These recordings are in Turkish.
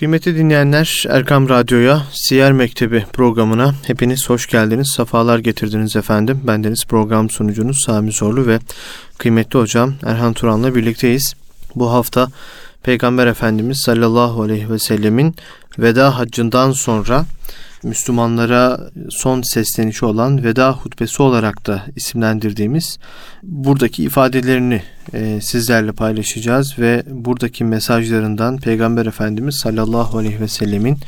Kıymetli dinleyenler Erkam Radyo'ya Siyer Mektebi programına hepiniz hoş geldiniz. Safalar getirdiniz efendim. Bendeniz program sunucunuz Sami Zorlu ve kıymetli hocam Erhan Turan'la birlikteyiz. Bu hafta Peygamber Efendimiz sallallahu aleyhi ve sellemin veda haccından sonra Müslümanlara son seslenişi olan veda hutbesi olarak da isimlendirdiğimiz buradaki ifadelerini e, sizlerle paylaşacağız ve buradaki mesajlarından Peygamber Efendimiz sallallahu aleyhi ve sellemin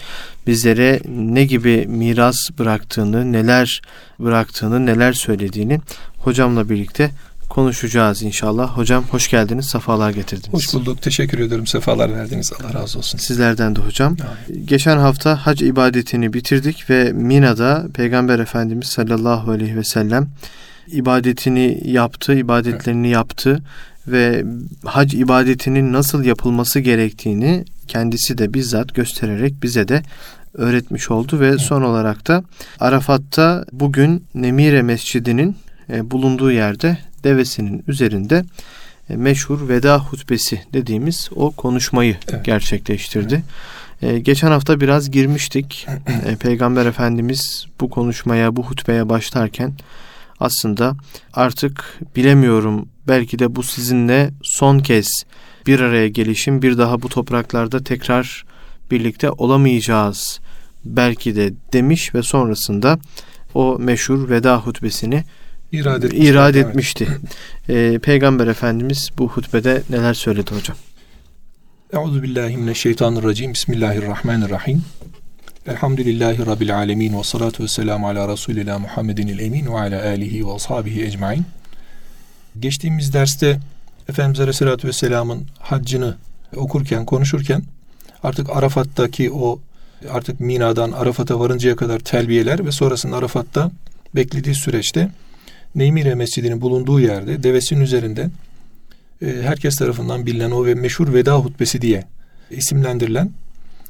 bizlere ne gibi miras bıraktığını, neler bıraktığını, neler söylediğini hocamla birlikte konuşacağız inşallah. Hocam hoş geldiniz, sefalar getirdiniz. Hoş bulduk, teşekkür ediyorum. Sefalar verdiniz. Allah razı olsun. Sizlerden de hocam. Amin. Geçen hafta hac ibadetini bitirdik ve Mina'da Peygamber Efendimiz sallallahu aleyhi ve sellem ibadetini yaptı, ibadetlerini evet. yaptı ve hac ibadetinin nasıl yapılması gerektiğini kendisi de bizzat göstererek bize de öğretmiş oldu ve son olarak da Arafat'ta bugün Nemire Mescidi'nin e, bulunduğu yerde devesinin üzerinde e, meşhur veda hutbesi dediğimiz o konuşmayı evet. gerçekleştirdi. Evet. Geçen hafta biraz girmiştik. E, Peygamber Efendimiz bu konuşmaya, bu hutbeye başlarken aslında artık bilemiyorum belki de bu sizinle son kez bir araya gelişim, bir daha bu topraklarda tekrar birlikte olamayacağız belki de demiş ve sonrasında o meşhur veda hutbesini irade etmişti. Irade etmişti. ee, Peygamber Efendimiz bu hutbede neler söyledi hocam? Euzu billahi mineşşeytanirracim. Bismillahirrahmanirrahim. Elhamdülillahi Rabbil alemin ve salatu ve selamu ala Resulina Muhammedin el emin ve ala alihi ve ashabihi ecmain. Geçtiğimiz derste Efendimiz Aleyhisselatü Vesselam'ın haccını okurken, konuşurken artık Arafat'taki o artık Mina'dan Arafat'a varıncaya kadar telbiyeler ve sonrasında Arafat'ta beklediği süreçte Neymire Mescidi'nin bulunduğu yerde devesinin üzerinde e, herkes tarafından bilinen o ve meşhur veda hutbesi diye isimlendirilen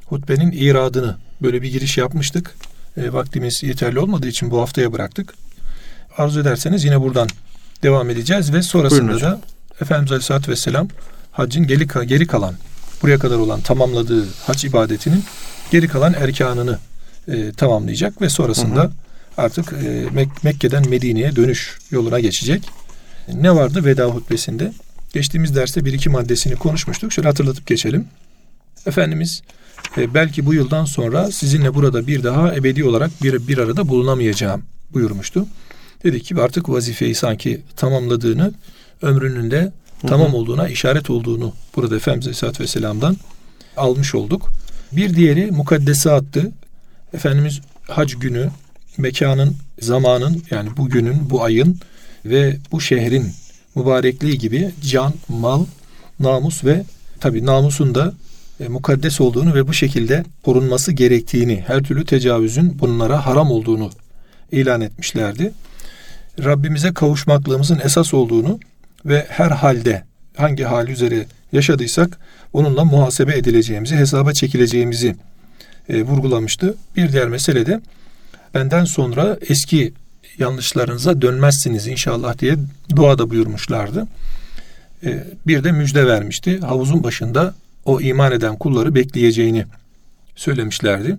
hutbenin iradını böyle bir giriş yapmıştık. E, vaktimiz yeterli olmadığı için bu haftaya bıraktık. Arzu ederseniz yine buradan devam edeceğiz ve sonrasında da Efendimiz Aleyhisselatü Vesselam haccın geri, geri kalan buraya kadar olan tamamladığı hac ibadetinin geri kalan erkanını e, tamamlayacak ve sonrasında hı hı artık e, Mek- Mekke'den Medine'ye dönüş yoluna geçecek. Ne vardı veda hutbesinde? Geçtiğimiz derste bir iki maddesini konuşmuştuk. Şöyle hatırlatıp geçelim. Efendimiz e, belki bu yıldan sonra sizinle burada bir daha ebedi olarak bir, bir arada bulunamayacağım buyurmuştu. Dedi ki artık vazifeyi sanki tamamladığını, ömrünün de tamam olduğuna işaret olduğunu burada Efendimiz Aleyhisselatü Vesselam'dan almış olduk. Bir diğeri mukaddesattı. Efendimiz hac günü mekanın, zamanın yani bugünün, bu ayın ve bu şehrin mübarekliği gibi can, mal, namus ve tabi namusun da e, mukaddes olduğunu ve bu şekilde korunması gerektiğini, her türlü tecavüzün bunlara haram olduğunu ilan etmişlerdi. Rabbimize kavuşmaklığımızın esas olduğunu ve her halde hangi hal üzere yaşadıysak onunla muhasebe edileceğimizi, hesaba çekileceğimizi e, vurgulamıştı. Bir diğer mesele de benden sonra eski yanlışlarınıza dönmezsiniz inşallah diye duada buyurmuşlardı. Ee, bir de müjde vermişti. Havuzun başında o iman eden kulları bekleyeceğini söylemişlerdi.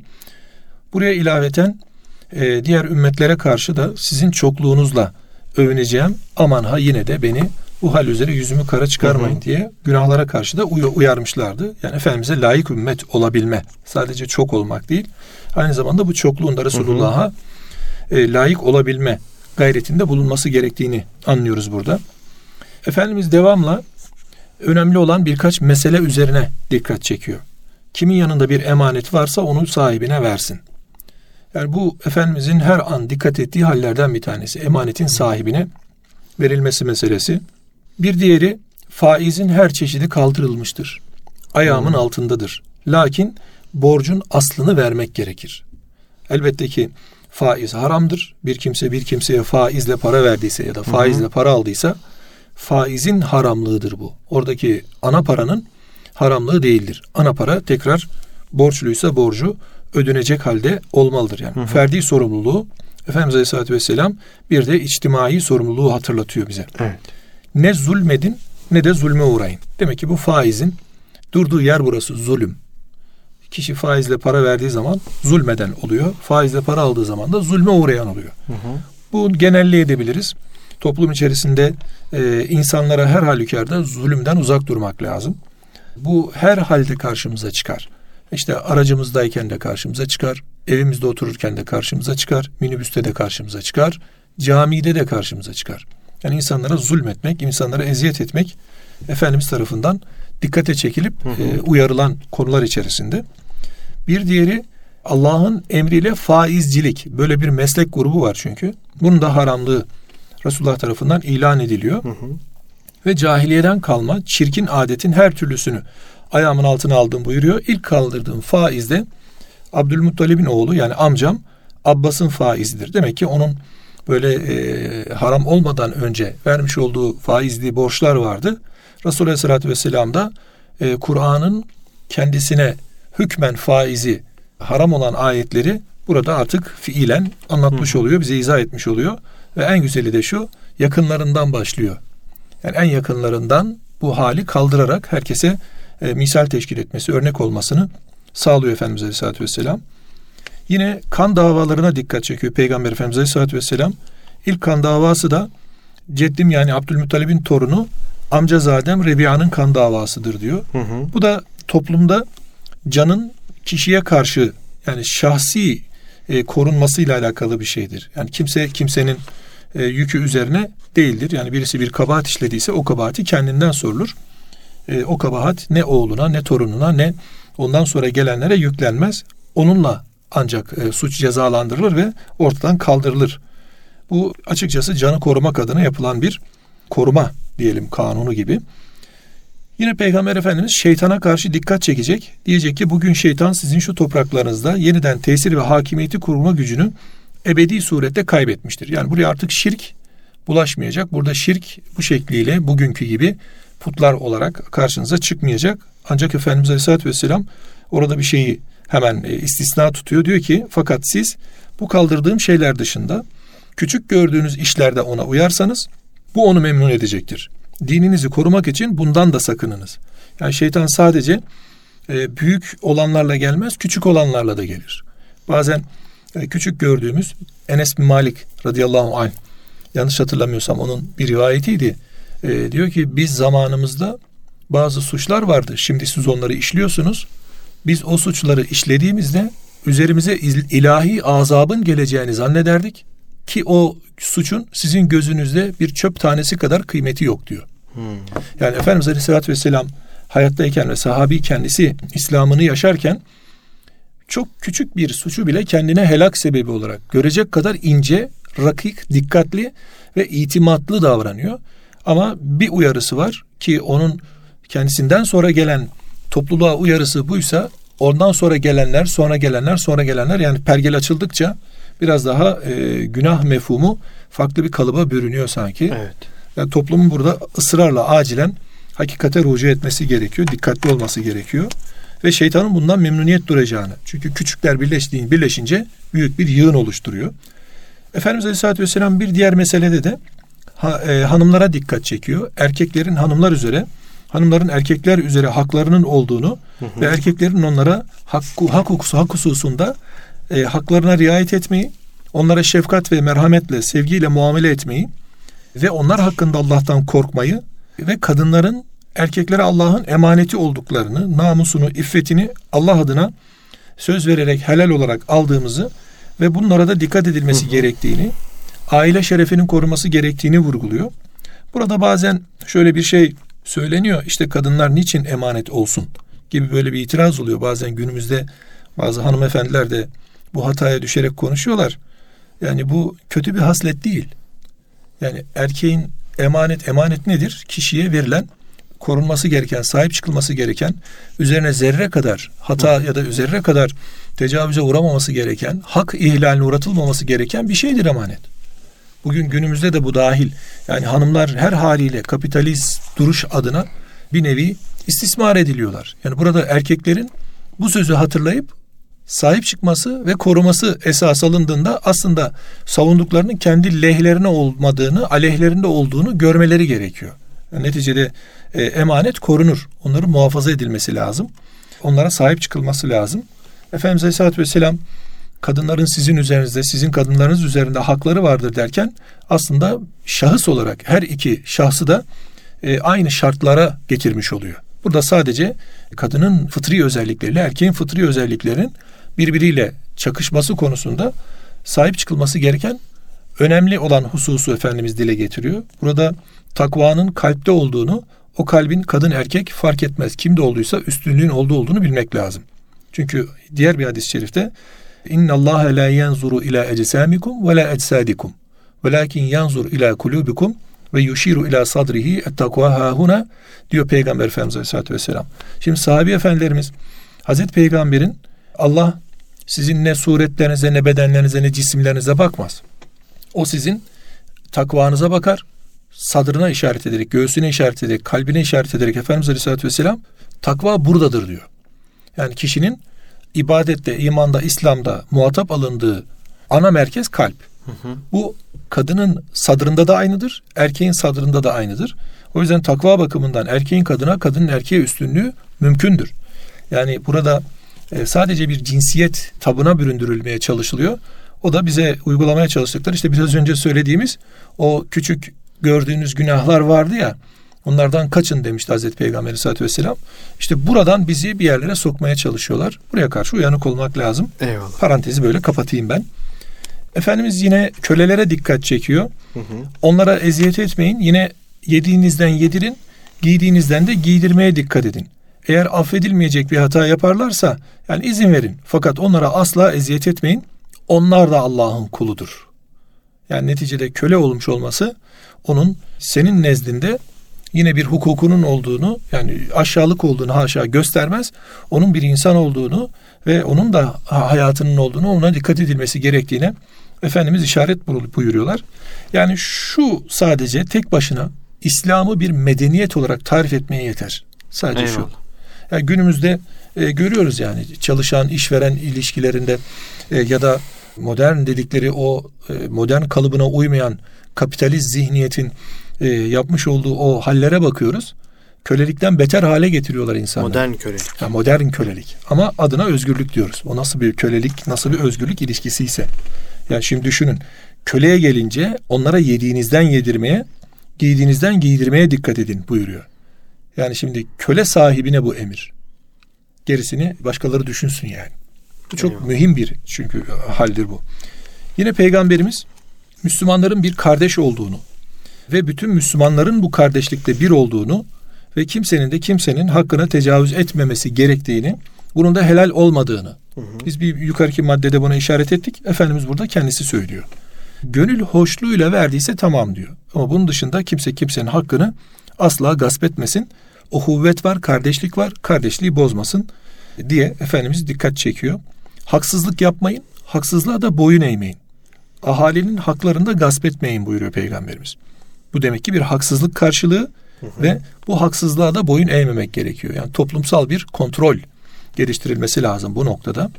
Buraya ilaveten e, diğer ümmetlere karşı da sizin çokluğunuzla övüneceğim. Aman ha yine de beni bu hal üzere yüzümü kara çıkarmayın hı hı. diye günahlara karşı da uyarmışlardı. Yani Efendimiz'e layık ümmet olabilme. Sadece çok olmak değil. Aynı zamanda bu çokluğunda Resulullah'a e, layık olabilme gayretinde bulunması gerektiğini anlıyoruz burada. Efendimiz devamla önemli olan birkaç mesele üzerine dikkat çekiyor. Kimin yanında bir emanet varsa onu sahibine versin. Yani bu Efendimizin her an dikkat ettiği hallerden bir tanesi. Emanetin sahibine verilmesi meselesi. Bir diğeri faizin her çeşidi kaldırılmıştır. Ayağımın altındadır. Lakin borcun aslını vermek gerekir. Elbette ki faiz haramdır. Bir kimse bir kimseye faizle para verdiyse ya da faizle para aldıysa faizin haramlığıdır bu. Oradaki ana paranın haramlığı değildir. Ana para tekrar borçluysa borcu ödenecek halde olmalıdır. Yani hı hı. ferdi sorumluluğu Efendimiz Aleyhisselatü Vesselam bir de içtimai sorumluluğu hatırlatıyor bize. Evet. Ne zulmedin ne de zulme uğrayın. Demek ki bu faizin durduğu yer burası zulüm kişi faizle para verdiği zaman zulmeden oluyor. Faizle para aldığı zaman da zulme uğrayan oluyor. Hı hı. Bu genelliği edebiliriz. Toplum içerisinde e, insanlara her halükarda zulümden uzak durmak lazım. Bu her halde karşımıza çıkar. İşte aracımızdayken de karşımıza çıkar, evimizde otururken de karşımıza çıkar, minibüste de karşımıza çıkar, camide de karşımıza çıkar. Yani insanlara zulmetmek, insanlara eziyet etmek Efendimiz tarafından dikkate çekilip hı hı. E, uyarılan konular içerisinde. Bir diğeri Allah'ın emriyle faizcilik. Böyle bir meslek grubu var çünkü. Bunun da haramlığı Resulullah tarafından ilan ediliyor. Hı hı. Ve cahiliyeden kalma çirkin adetin her türlüsünü ayağımın altına aldım buyuruyor. İlk kaldırdığım faizde Abdülmuttalib'in oğlu yani amcam Abbas'ın faizidir. Demek ki onun böyle e, haram olmadan önce vermiş olduğu faizli borçlar vardı. Resulullah Aleyhisselatü Vesselam da e, Kur'an'ın kendisine hükmen faizi haram olan ayetleri burada artık fiilen anlatmış Hı. oluyor, bize izah etmiş oluyor. Ve en güzeli de şu, yakınlarından başlıyor. Yani en yakınlarından bu hali kaldırarak herkese e, misal teşkil etmesi, örnek olmasını sağlıyor Efendimiz Aleyhisselatü Vesselam. Yine kan davalarına dikkat çekiyor Peygamber Efendimiz Aleyhisselatü Vesselam. İlk kan davası da Ceddim yani Abdülmuttalib'in torunu amcazadem Rebia'nın kan davasıdır diyor. Hı hı. Bu da toplumda canın kişiye karşı yani şahsi e, korunmasıyla alakalı bir şeydir. Yani kimse kimsenin e, yükü üzerine değildir. Yani birisi bir kabahat işlediyse o kabahati kendinden sorulur. E, o kabahat ne oğluna ne torununa ne ondan sonra gelenlere yüklenmez. Onunla ancak e, suç cezalandırılır ve ortadan kaldırılır. Bu açıkçası canı korumak adına yapılan bir koruma diyelim kanunu gibi. Yine Peygamber Efendimiz şeytana karşı dikkat çekecek. Diyecek ki bugün şeytan sizin şu topraklarınızda yeniden tesir ve hakimiyeti kurma gücünü ebedi surette kaybetmiştir. Yani buraya artık şirk bulaşmayacak. Burada şirk bu şekliyle bugünkü gibi putlar olarak karşınıza çıkmayacak. Ancak Efendimiz Aleyhisselatü Vesselam orada bir şeyi hemen e, istisna tutuyor. Diyor ki fakat siz bu kaldırdığım şeyler dışında küçük gördüğünüz işlerde ona uyarsanız bu onu memnun edecektir. Dininizi korumak için bundan da sakınınız. Yani şeytan sadece e, büyük olanlarla gelmez, küçük olanlarla da gelir. Bazen e, küçük gördüğümüz Enes bin Malik radıyallahu anh yanlış hatırlamıyorsam onun bir rivayetiydi. E, diyor ki biz zamanımızda bazı suçlar vardı. Şimdi siz onları işliyorsunuz. Biz o suçları işlediğimizde üzerimize ilahi azabın geleceğini zannederdik ki o suçun sizin gözünüzde bir çöp tanesi kadar kıymeti yok diyor. Hmm. Yani Efendimiz Aleyhisselatü Vesselam hayattayken ve sahabi kendisi İslam'ını yaşarken çok küçük bir suçu bile kendine helak sebebi olarak görecek kadar ince, rakik, dikkatli ve itimatlı davranıyor. Ama bir uyarısı var ki onun kendisinden sonra gelen topluluğa uyarısı buysa ondan sonra gelenler, sonra gelenler, sonra gelenler yani pergel açıldıkça biraz daha e, günah mefhumu farklı bir kalıba bürünüyor sanki. Evet. Yani toplumun burada ısrarla acilen hakikate rucu etmesi gerekiyor, dikkatli olması gerekiyor ve şeytanın bundan memnuniyet duracağını. Çünkü küçükler birleştiğin birleşince büyük bir yığın oluşturuyor. Efendimiz Aleyhisselatü Vesselam bir diğer meselede de ha, e, hanımlara dikkat çekiyor. Erkeklerin hanımlar üzere, hanımların erkekler üzere haklarının olduğunu hı hı. ve erkeklerin onlara hak, hak hukusu, hak hususunda e, haklarına riayet etmeyi, onlara şefkat ve merhametle, sevgiyle muamele etmeyi ve onlar hakkında Allah'tan korkmayı ve kadınların erkeklere Allah'ın emaneti olduklarını, namusunu, iffetini Allah adına söz vererek helal olarak aldığımızı ve bunlara da dikkat edilmesi gerektiğini, aile şerefinin korunması gerektiğini vurguluyor. Burada bazen şöyle bir şey söyleniyor. İşte kadınlar niçin emanet olsun gibi böyle bir itiraz oluyor. Bazen günümüzde bazı hanımefendiler de bu hataya düşerek konuşuyorlar. Yani bu kötü bir haslet değil. Yani erkeğin emanet emanet nedir? Kişiye verilen korunması gereken, sahip çıkılması gereken, üzerine zerre kadar hata ya da üzerine kadar tecavüze uğramaması gereken, hak ihlaline uğratılmaması gereken bir şeydir emanet. Bugün günümüzde de bu dahil. Yani hanımlar her haliyle kapitalist duruş adına bir nevi istismar ediliyorlar. Yani burada erkeklerin bu sözü hatırlayıp sahip çıkması ve koruması esas alındığında aslında savunduklarının kendi lehlerine olmadığını, aleyhlerinde olduğunu görmeleri gerekiyor. Yani neticede e, emanet korunur. Onların muhafaza edilmesi lazım. Onlara sahip çıkılması lazım. Efendimiz Aleyhisselatü Vesselam kadınların sizin üzerinizde, sizin kadınlarınız üzerinde hakları vardır derken aslında şahıs olarak her iki şahsı da e, aynı şartlara getirmiş oluyor. Burada sadece kadının fıtri özellikleriyle erkeğin fıtri özelliklerinin birbiriyle çakışması konusunda sahip çıkılması gereken önemli olan hususu Efendimiz dile getiriyor. Burada takvanın kalpte olduğunu, o kalbin kadın erkek fark etmez. Kimde olduysa üstünlüğün olduğu olduğunu bilmek lazım. Çünkü diğer bir hadis-i şerifte İnna Allah la yanzuru ila ecsamikum ve la eczadikum. Velakin yanzur ila kulubikum ve yuşiru ila sadrihi ettakva hahuna diyor Peygamber Efendimiz Aleyhisselatü Vesselam. Şimdi sahabi efendilerimiz Hazreti Peygamber'in Allah sizin ne suretlerinize ne bedenlerinize ne cisimlerinize bakmaz. O sizin takvanıza bakar. Sadrına işaret ederek, göğsüne işaret ederek, kalbine işaret ederek Efendimiz Aleyhisselatü Vesselam takva buradadır diyor. Yani kişinin ibadette, imanda, İslam'da muhatap alındığı ana merkez kalp. Hı hı. Bu kadının sadrında da aynıdır, erkeğin sadrında da aynıdır. O yüzden takva bakımından erkeğin kadına, kadının erkeğe üstünlüğü mümkündür. Yani burada e, sadece bir cinsiyet tabına büründürülmeye çalışılıyor. O da bize uygulamaya çalıştıkları işte biraz önce söylediğimiz o küçük gördüğünüz günahlar vardı ya onlardan kaçın demişti Hazreti Peygamber Aleyhisselatü Vesselam. İşte buradan bizi bir yerlere sokmaya çalışıyorlar. Buraya karşı uyanık olmak lazım. Eyvallah. Parantezi böyle kapatayım ben. Efendimiz yine kölelere dikkat çekiyor. Hı hı. Onlara eziyet etmeyin. Yine yediğinizden yedirin, giydiğinizden de giydirmeye dikkat edin. Eğer affedilmeyecek bir hata yaparlarsa yani izin verin. Fakat onlara asla eziyet etmeyin. Onlar da Allah'ın kuludur. Yani neticede köle olmuş olması onun senin nezdinde yine bir hukukunun olduğunu yani aşağılık olduğunu haşa göstermez. Onun bir insan olduğunu ve onun da hayatının olduğunu ona dikkat edilmesi gerektiğine Efendimiz işaret buyuruyorlar. Yani şu sadece tek başına İslam'ı bir medeniyet olarak tarif etmeye yeter. Sadece Eyvallah. şu. Yani günümüzde e, görüyoruz yani çalışan işveren ilişkilerinde e, ya da modern dedikleri o e, modern kalıbına uymayan kapitalist zihniyetin e, yapmış olduğu o hallere bakıyoruz. Kölelikten beter hale getiriyorlar insanları. Modern kölelik. Yani modern kölelik. Ama adına özgürlük diyoruz. O nasıl bir kölelik, nasıl bir özgürlük ilişkisi ise. Yani şimdi düşünün. Köleye gelince onlara yediğinizden yedirmeye, giydiğinizden giydirmeye dikkat edin buyuruyor. Yani şimdi köle sahibine bu emir. Gerisini başkaları düşünsün yani. Bu çok Eyvallah. mühim bir çünkü haldir bu. Yine peygamberimiz Müslümanların bir kardeş olduğunu ve bütün Müslümanların bu kardeşlikte bir olduğunu ve kimsenin de kimsenin hakkına tecavüz etmemesi gerektiğini, bunun da helal olmadığını. Hı hı. Biz bir yukarıki maddede buna işaret ettik. Efendimiz burada kendisi söylüyor. Gönül hoşluğuyla verdiyse tamam diyor. Ama bunun dışında kimse kimsenin hakkını asla gasp etmesin. O kuvvet var, kardeşlik var, kardeşliği bozmasın diye Efendimiz dikkat çekiyor. Haksızlık yapmayın, haksızlığa da boyun eğmeyin. Ahalinin haklarını da gasp etmeyin buyuruyor Peygamberimiz. Bu demek ki bir haksızlık karşılığı hı hı. ve bu haksızlığa da boyun eğmemek gerekiyor. Yani toplumsal bir kontrol geliştirilmesi lazım bu noktada.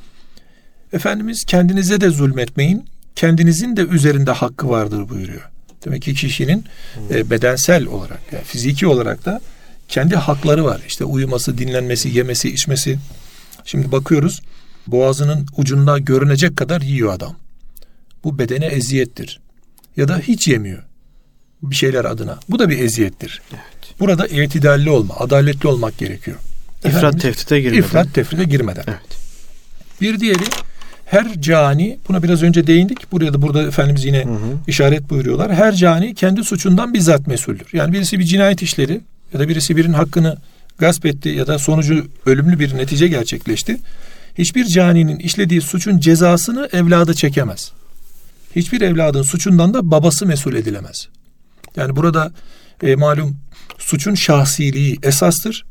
Efendimiz kendinize de zulmetmeyin, kendinizin de üzerinde hakkı vardır buyuruyor. Demek ki kişinin e, bedensel olarak, yani fiziki olarak da kendi hakları var. İşte uyuması, dinlenmesi, yemesi, içmesi. Şimdi bakıyoruz boğazının ucunda görünecek kadar yiyor adam. Bu bedene eziyettir. Ya da hiç yemiyor bir şeyler adına. Bu da bir eziyettir. Evet. Burada itidalli olma, adaletli olmak gerekiyor. İfrat tefrite girmeden. İfrat tefrite girmeden. Evet. Bir diğeri her cani buna biraz önce değindik. Buraya da burada Efendimiz yine hı hı. işaret buyuruyorlar. Her cani kendi suçundan bizzat mesuldür. Yani birisi bir cinayet işleri ya da birisi birinin hakkını gasp etti ya da sonucu ölümlü bir netice gerçekleşti. Hiçbir caninin işlediği suçun cezasını evladı çekemez. Hiçbir evladın suçundan da babası mesul edilemez. Yani burada e, malum suçun şahsiliği esastır.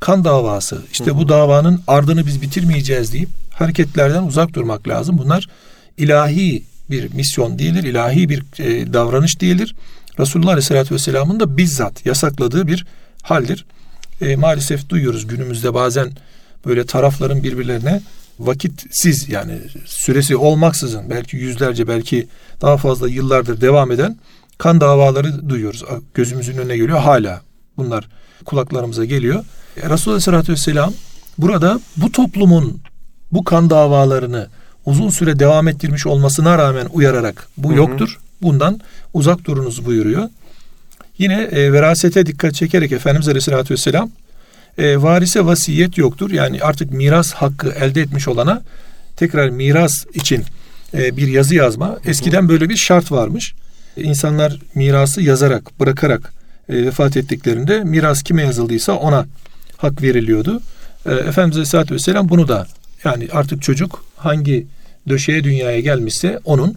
Kan davası. İşte hı hı. bu davanın ardını biz bitirmeyeceğiz deyip hareketlerden uzak durmak lazım. Bunlar ilahi bir misyon değildir. ilahi bir e, davranış değildir. Resulullah Aleyhisselatü Vesselam'ın da bizzat yasakladığı bir haldir. E, maalesef duyuyoruz günümüzde bazen böyle tarafların birbirlerine vakitsiz yani süresi olmaksızın belki yüzlerce belki daha fazla yıllardır devam eden kan davaları duyuyoruz. Gözümüzün önüne geliyor hala. Bunlar kulaklarımıza geliyor. E, Resulullah Aleyhisselatü Vesselam burada bu toplumun bu kan davalarını uzun süre devam ettirmiş olmasına rağmen uyararak bu yoktur. Bundan uzak durunuz buyuruyor. Yine e, verasete dikkat çekerek Efendimiz Aleyhisselatü Vesselam e, varise vasiyet yoktur. Yani artık miras hakkı elde etmiş olana tekrar miras için e, bir yazı yazma. Eskiden böyle bir şart varmış. İnsanlar mirası yazarak, bırakarak e, vefat ettiklerinde miras kime yazıldıysa ona hak veriliyordu. E, Efendimiz Aleyhisselatü Vesselam bunu da yani artık çocuk hangi döşeye dünyaya gelmişse onun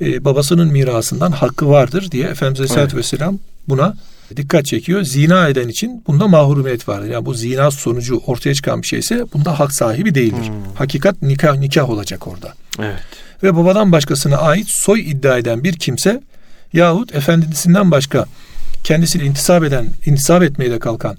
e, babasının mirasından hakkı vardır diye Efendimiz Aleyhisselatü evet. Vesselam buna dikkat çekiyor. Zina eden için bunda mahrumiyet vardır. Yani bu zina sonucu ortaya çıkan bir şeyse bunda hak sahibi değildir. Hmm. Hakikat nikah nikah olacak orada. Evet. Ve babadan başkasına ait soy iddia eden bir kimse yahut efendisinden başka kendisiyle intisap eden, intisap etmeye de kalkan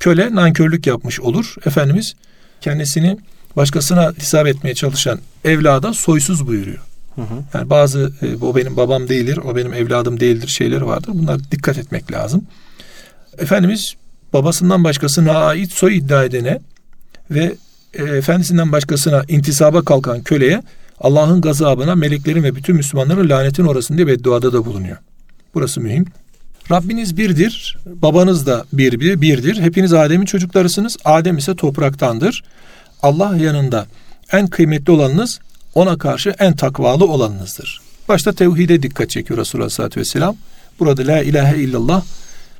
köle nankörlük yapmış olur. Efendimiz kendisini başkasına intisap etmeye çalışan evlada soysuz buyuruyor. Hı hı. Yani bazı e, o benim babam değildir, o benim evladım değildir şeyleri vardır. Bunlar dikkat etmek lazım. Efendimiz babasından başkasına ait soy iddia edene ve e, efendisinden başkasına intisaba kalkan köleye Allah'ın gazabına, meleklerin ve bütün Müslümanların lanetin orasında diye bedduada da bulunuyor. Burası mühim. Rabbiniz birdir, babanız da bir, bir birdir. Hepiniz Adem'in çocuklarısınız. Adem ise topraktandır. Allah yanında en kıymetli olanınız ona karşı en takvalı olanınızdır. Başta tevhide dikkat çekiyor Resulullah Aleyhisselatü Vesselam. Burada la ilahe illallah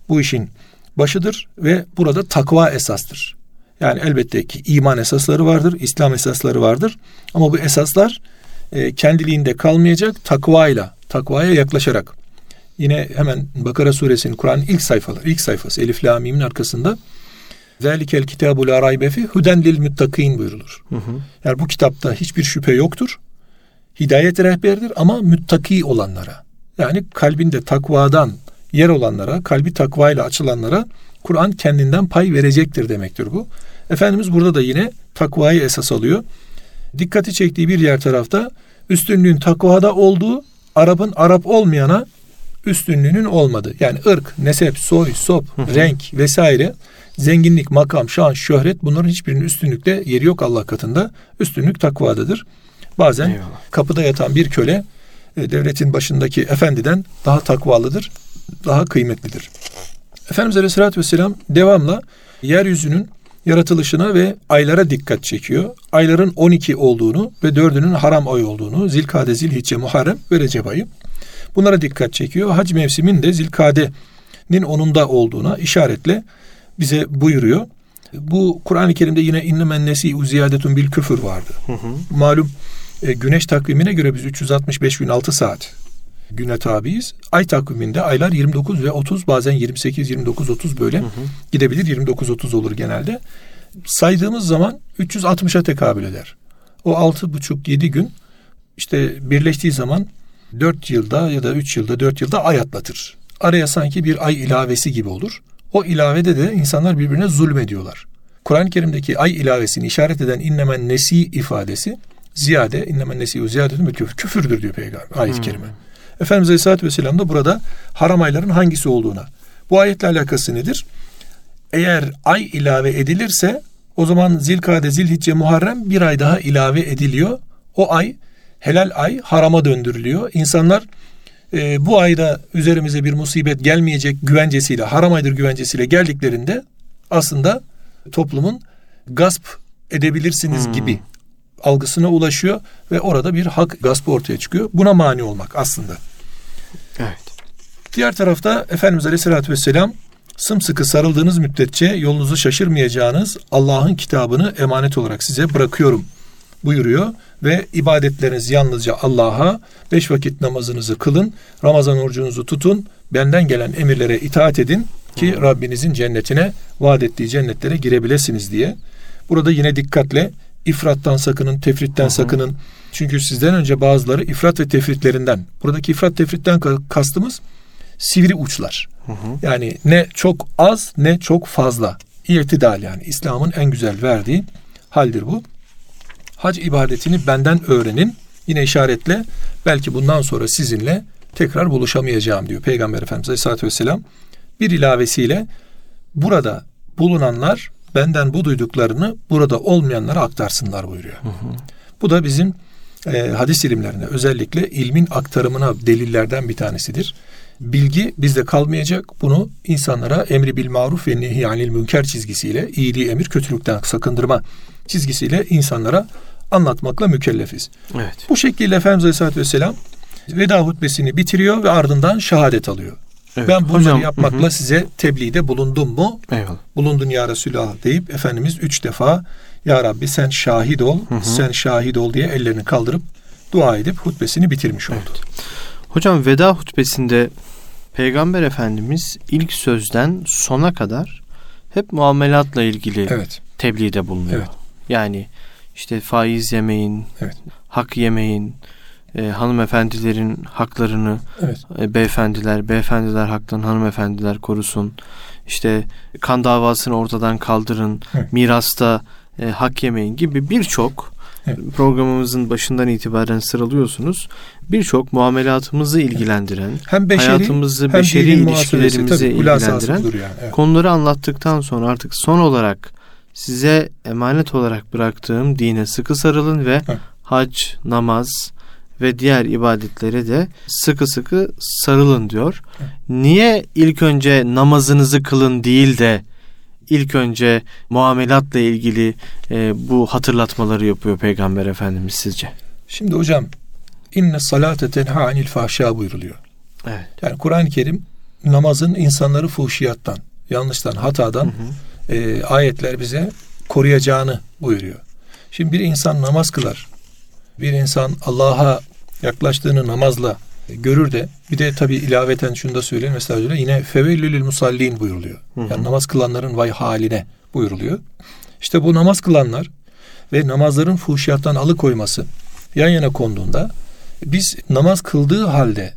bu işin başıdır ve burada takva esastır. Yani elbette ki iman esasları vardır, İslam esasları vardır. Ama bu esaslar e, kendiliğinde kalmayacak takvayla, takvaya yaklaşarak. Yine hemen Bakara suresinin Kur'an'ın ilk sayfaları, ilk sayfası Elif La Mim'in arkasında Zelikel kitabu la raybe fi huden lil muttakin buyurulur. Hı hı. Yani bu kitapta hiçbir şüphe yoktur. Hidayet rehberidir ama müttaki olanlara. Yani kalbinde takvadan yer olanlara, kalbi takvayla açılanlara Kur'an kendinden pay verecektir demektir bu. Efendimiz burada da yine takvayı esas alıyor. Dikkati çektiği bir yer tarafta üstünlüğün takvada olduğu, Arap'ın Arap olmayana üstünlüğünün olmadı. Yani ırk, nesep, soy, sop, renk vesaire zenginlik, makam, şan, şöhret bunların hiçbirinin üstünlükte yeri yok Allah katında. Üstünlük takvadadır. Bazen Eyvallah. kapıda yatan bir köle e, devletin başındaki efendiden daha takvalıdır, daha kıymetlidir. Efendimiz Aleyhisselatü Vesselam devamla yeryüzünün yaratılışına ve aylara dikkat çekiyor. Ayların 12 olduğunu ve 4'ünün haram ay olduğunu, Zilkade, Zilhicce, Muharrem ve Recep ayı. Bunlara dikkat çekiyor. Hac mevsimin de Zilkade'nin onunda olduğuna işaretle bize buyuruyor. Bu Kur'an-ı Kerim'de yine innemen nesi ziyadetun bil küfür vardı. Hı hı. Malum e, güneş takvimine göre biz 365 gün 6 saat güne tabiiz. Ay takviminde aylar 29 ve 30 bazen 28, 29, 30 böyle hı hı. gidebilir. 29, 30 olur genelde. Saydığımız zaman 360'a tekabül eder. O 6,5-7 gün işte birleştiği zaman 4 yılda ya da 3 yılda 4 yılda ay atlatır. Araya sanki bir ay ilavesi gibi olur. O ilavede de insanlar birbirine zulmediyorlar. Kur'an-ı Kerim'deki ay ilavesini işaret eden innemen nesi ifadesi ziyade innemen nesi ziyade küfür, küfürdür diyor peygamber ayet-i hmm. kerime. Efendimiz Aleyhisselatü Vesselam da burada haram ayların hangisi olduğuna. Bu ayetle alakası nedir? Eğer ay ilave edilirse o zaman Zilkade, Zilhicce, Muharrem bir ay daha ilave ediliyor. O ay helal ay harama döndürülüyor. İnsanlar e, bu ayda üzerimize bir musibet gelmeyecek güvencesiyle, haram aydır güvencesiyle geldiklerinde aslında toplumun gasp edebilirsiniz hmm. gibi algısına ulaşıyor ve orada bir hak gaspı ortaya çıkıyor. Buna mani olmak aslında. Evet. Diğer tarafta Efendimiz Aleyhisselatü Vesselam sımsıkı sarıldığınız müddetçe yolunuzu şaşırmayacağınız Allah'ın kitabını emanet olarak size bırakıyorum buyuruyor ve ibadetleriniz yalnızca Allah'a beş vakit namazınızı kılın, Ramazan orucunuzu tutun, benden gelen emirlere itaat edin ki Rabbinizin cennetine vaat ettiği cennetlere girebilesiniz diye. Burada yine dikkatle ifrattan sakının, tefritten sakının. Çünkü sizden önce bazıları ifrat ve tefritlerinden. Buradaki ifrat tefritten kastımız sivri uçlar. Yani ne çok az ne çok fazla. İrtidal yani İslam'ın en güzel verdiği haldir bu hac ibadetini benden öğrenin. Yine işaretle belki bundan sonra sizinle tekrar buluşamayacağım diyor Peygamber Efendimiz Aleyhisselatü Vesselam. Bir ilavesiyle burada bulunanlar benden bu duyduklarını burada olmayanlara aktarsınlar buyuruyor. Hı hı. Bu da bizim e, hadis ilimlerinde özellikle ilmin aktarımına delillerden bir tanesidir. Bilgi bizde kalmayacak. Bunu insanlara emri bil maruf ve nehi anil münker çizgisiyle iyiliği emir kötülükten sakındırma çizgisiyle insanlara anlatmakla mükellefiz. Evet. Bu şekilde Efendimiz Aleyhisselatü Vesselam veda hutbesini bitiriyor ve ardından şehadet alıyor. Evet, ben bunları hocam, yapmakla hı. size tebliğde bulundum mu? Eyvallah. Bulundun ya Resulallah deyip Efendimiz üç defa Ya Rabbi sen şahit ol, hı hı. sen şahit ol diye ellerini kaldırıp dua edip hutbesini bitirmiş oldu. Evet. Hocam veda hutbesinde Peygamber Efendimiz ilk sözden sona kadar hep muamelatla ilgili evet. tebliğde bulunuyor. Evet. Yani işte faiz yemeyin, evet. hak yemeyin, e, hanımefendilerin haklarını evet. e, beyefendiler, beyefendiler haklarını hanımefendiler korusun. İşte kan davasını ortadan kaldırın, evet. mirasta e, hak yemeyin gibi birçok evet. programımızın başından itibaren sıralıyorsunuz. Birçok muamelatımızı ilgilendiren, hem beşeri, hayatımızı, hem beşeri ilişkilerimizi ilgilendiren yani, evet. konuları anlattıktan sonra artık son olarak size emanet olarak bıraktığım dine sıkı sarılın ve evet. hac, namaz, ve diğer ibadetlere de sıkı sıkı sarılın diyor. Niye ilk önce namazınızı kılın değil de ilk önce muamelatla ilgili e, bu hatırlatmaları yapıyor Peygamber Efendimiz sizce? Şimdi hocam inne salate tenha anil fahşa buyuruluyor. Evet. Yani Kur'an-ı Kerim namazın insanları fuhşiyattan, yanlıştan, hatadan hı hı. E, ayetler bize koruyacağını buyuruyor. Şimdi bir insan namaz kılar, bir insan Allah'a yaklaştığını namazla görür de bir de tabi ilaveten şunu da söyleyeyim mesela yine fevellülül musallin buyuruluyor. Hı hı. Yani namaz kılanların vay haline buyuruluyor. İşte bu namaz kılanlar ve namazların fuhşiyattan alıkoyması yan yana konduğunda biz namaz kıldığı halde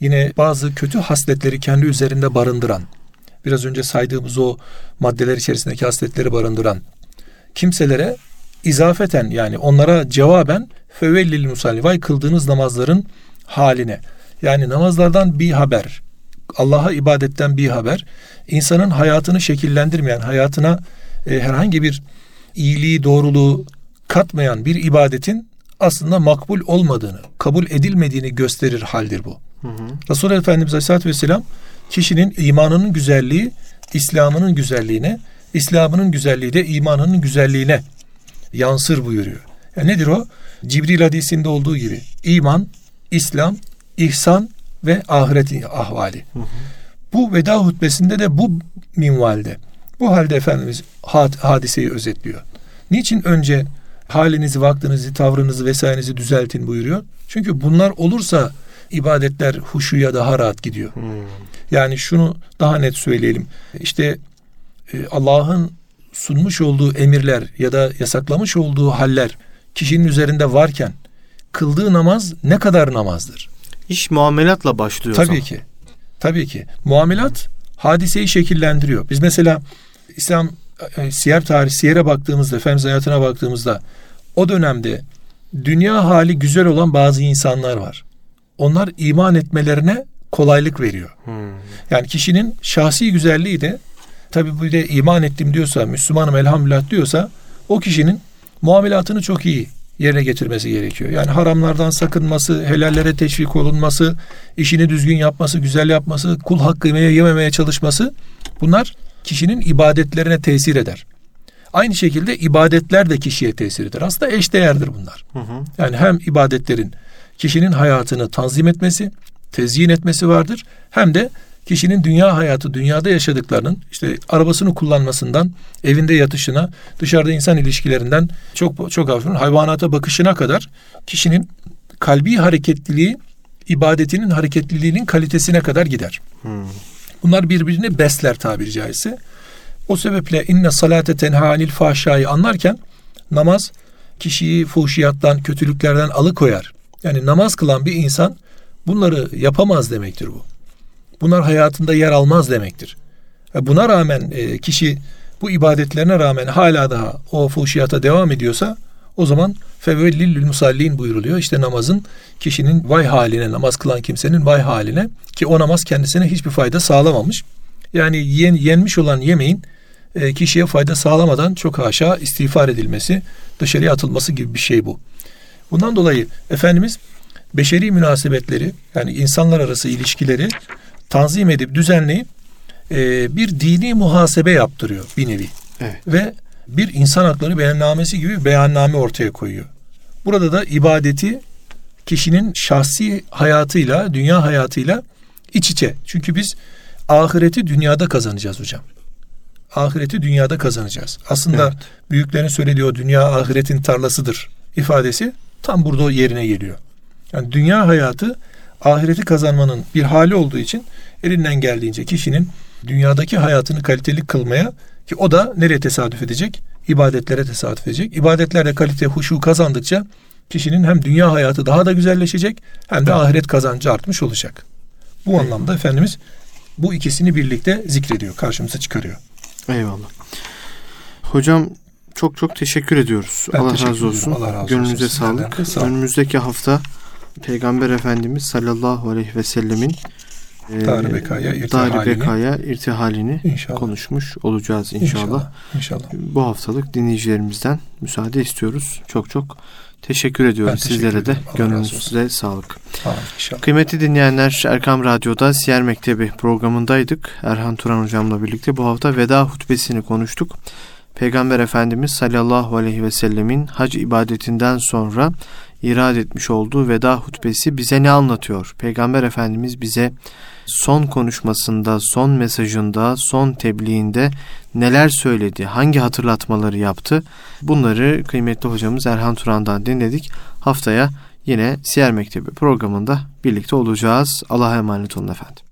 yine bazı kötü hasletleri kendi üzerinde barındıran biraz önce saydığımız o maddeler içerisindeki hasletleri barındıran kimselere izafeten yani onlara cevaben fevellil musalli vay kıldığınız namazların haline. Yani namazlardan bir haber, Allah'a ibadetten bir haber, insanın hayatını şekillendirmeyen, hayatına e, herhangi bir iyiliği, doğruluğu katmayan bir ibadetin aslında makbul olmadığını, kabul edilmediğini gösterir haldir bu. Hı hı. Resulullah Efendimiz Aleyhisselatü Vesselam kişinin imanının güzelliği, İslam'ının güzelliğine, İslam'ının güzelliği de imanının güzelliğine yansır buyuruyor. Yani nedir o? Cibril hadisinde olduğu gibi iman, İslam, ihsan ve ahiret ahvali. Hı hı. Bu veda hutbesinde de bu minvalde. Bu halde Efendimiz hadiseyi özetliyor. Niçin önce halinizi, vaktinizi, tavrınızı vesairenizi düzeltin buyuruyor? Çünkü bunlar olursa ibadetler huşuya daha rahat gidiyor. Hmm. Yani şunu daha net söyleyelim. İşte e, Allah'ın sunmuş olduğu emirler ya da yasaklamış olduğu haller kişinin üzerinde varken kıldığı namaz ne kadar namazdır? İş muamelatla başlıyor. Tabii ki. Tabii ki. Muamelat hadiseyi şekillendiriyor. Biz mesela İslam e, siyer tarihi, siyere baktığımızda, Efendimiz hayatına baktığımızda o dönemde dünya hali güzel olan bazı insanlar var. Onlar iman etmelerine kolaylık veriyor. Hmm. Yani kişinin şahsi güzelliği de tabi bu de iman ettim diyorsa, Müslümanım elhamdülillah diyorsa o kişinin muamelatını çok iyi yerine getirmesi gerekiyor. Yani haramlardan sakınması, helallere teşvik olunması, işini düzgün yapması, güzel yapması, kul hakkı yememeye çalışması bunlar kişinin ibadetlerine tesir eder. Aynı şekilde ibadetler de kişiye tesir eder. Aslında eşdeğerdir bunlar. Hı hı. Yani hem ibadetlerin kişinin hayatını tanzim etmesi, tezyin etmesi vardır. Hem de kişinin dünya hayatı, dünyada yaşadıklarının işte arabasını kullanmasından, evinde yatışına, dışarıda insan ilişkilerinden çok çok hafif hayvanata bakışına kadar kişinin kalbi hareketliliği ibadetinin hareketliliğinin kalitesine kadar gider. Hmm. Bunlar birbirini besler tabiri caizse. O sebeple inne salate tenha anil fahşayı anlarken namaz kişiyi fuhşiyattan, kötülüklerden alıkoyar. Yani namaz kılan bir insan bunları yapamaz demektir bu bunlar hayatında yer almaz demektir. Buna rağmen e, kişi bu ibadetlerine rağmen hala daha o fuhşiyata devam ediyorsa o zaman fevellillül musallin buyuruluyor. İşte namazın kişinin vay haline, namaz kılan kimsenin vay haline ki o namaz kendisine hiçbir fayda sağlamamış. Yani yen, yenmiş olan yemeğin e, kişiye fayda sağlamadan çok haşa istiğfar edilmesi, dışarıya atılması gibi bir şey bu. Bundan dolayı Efendimiz beşeri münasebetleri yani insanlar arası ilişkileri tanzim edip düzenleyip e, bir dini muhasebe yaptırıyor bir nevi. Evet. Ve bir insan hakları beyannamesi gibi bir beyanname ortaya koyuyor. Burada da ibadeti kişinin şahsi hayatıyla, dünya hayatıyla iç içe. Çünkü biz ahireti dünyada kazanacağız hocam. Ahireti dünyada kazanacağız. Aslında Evet. büyüklerin söylediği o dünya ahiretin tarlasıdır ifadesi tam burada yerine geliyor. Yani dünya hayatı ahireti kazanmanın bir hali olduğu için elinden geldiğince kişinin dünyadaki hayatını kaliteli kılmaya ki o da nereye tesadüf edecek? İbadetlere tesadüf edecek. İbadetlerde kalite, huşu kazandıkça kişinin hem dünya hayatı daha da güzelleşecek hem de ahiret kazancı artmış olacak. Bu anlamda Efendimiz bu ikisini birlikte zikrediyor, karşımıza çıkarıyor. Eyvallah. Hocam çok çok teşekkür ediyoruz. Ben Allah teşekkür razı olsun. Allah razı Gönlünüze olsun. Sağlık. sağ. Önümüzdeki hafta Peygamber Efendimiz sallallahu aleyhi ve sellemin e, Dar-ı Bekaya irtihalini. Bekaya irtihalini İnşallah. konuşmuş olacağız inşallah. İnşallah. İnşallah. Bu haftalık dinleyicilerimizden müsaade istiyoruz. Çok çok teşekkür ediyoruz Ben teşekkür sizlere de. ederim. Razı Gönlünüze sağlık. İnşallah. Kıymetli dinleyenler Erkam Radyo'da Siyer Mektebi programındaydık. Erhan Turan hocamla birlikte bu hafta veda hutbesini konuştuk. Peygamber Efendimiz sallallahu aleyhi ve sellemin hac ibadetinden sonra irad etmiş olduğu veda hutbesi bize ne anlatıyor? Peygamber Efendimiz bize son konuşmasında, son mesajında, son tebliğinde neler söyledi, hangi hatırlatmaları yaptı? Bunları kıymetli hocamız Erhan Turan'dan dinledik. Haftaya yine Siyer Mektebi programında birlikte olacağız. Allah'a emanet olun efendim.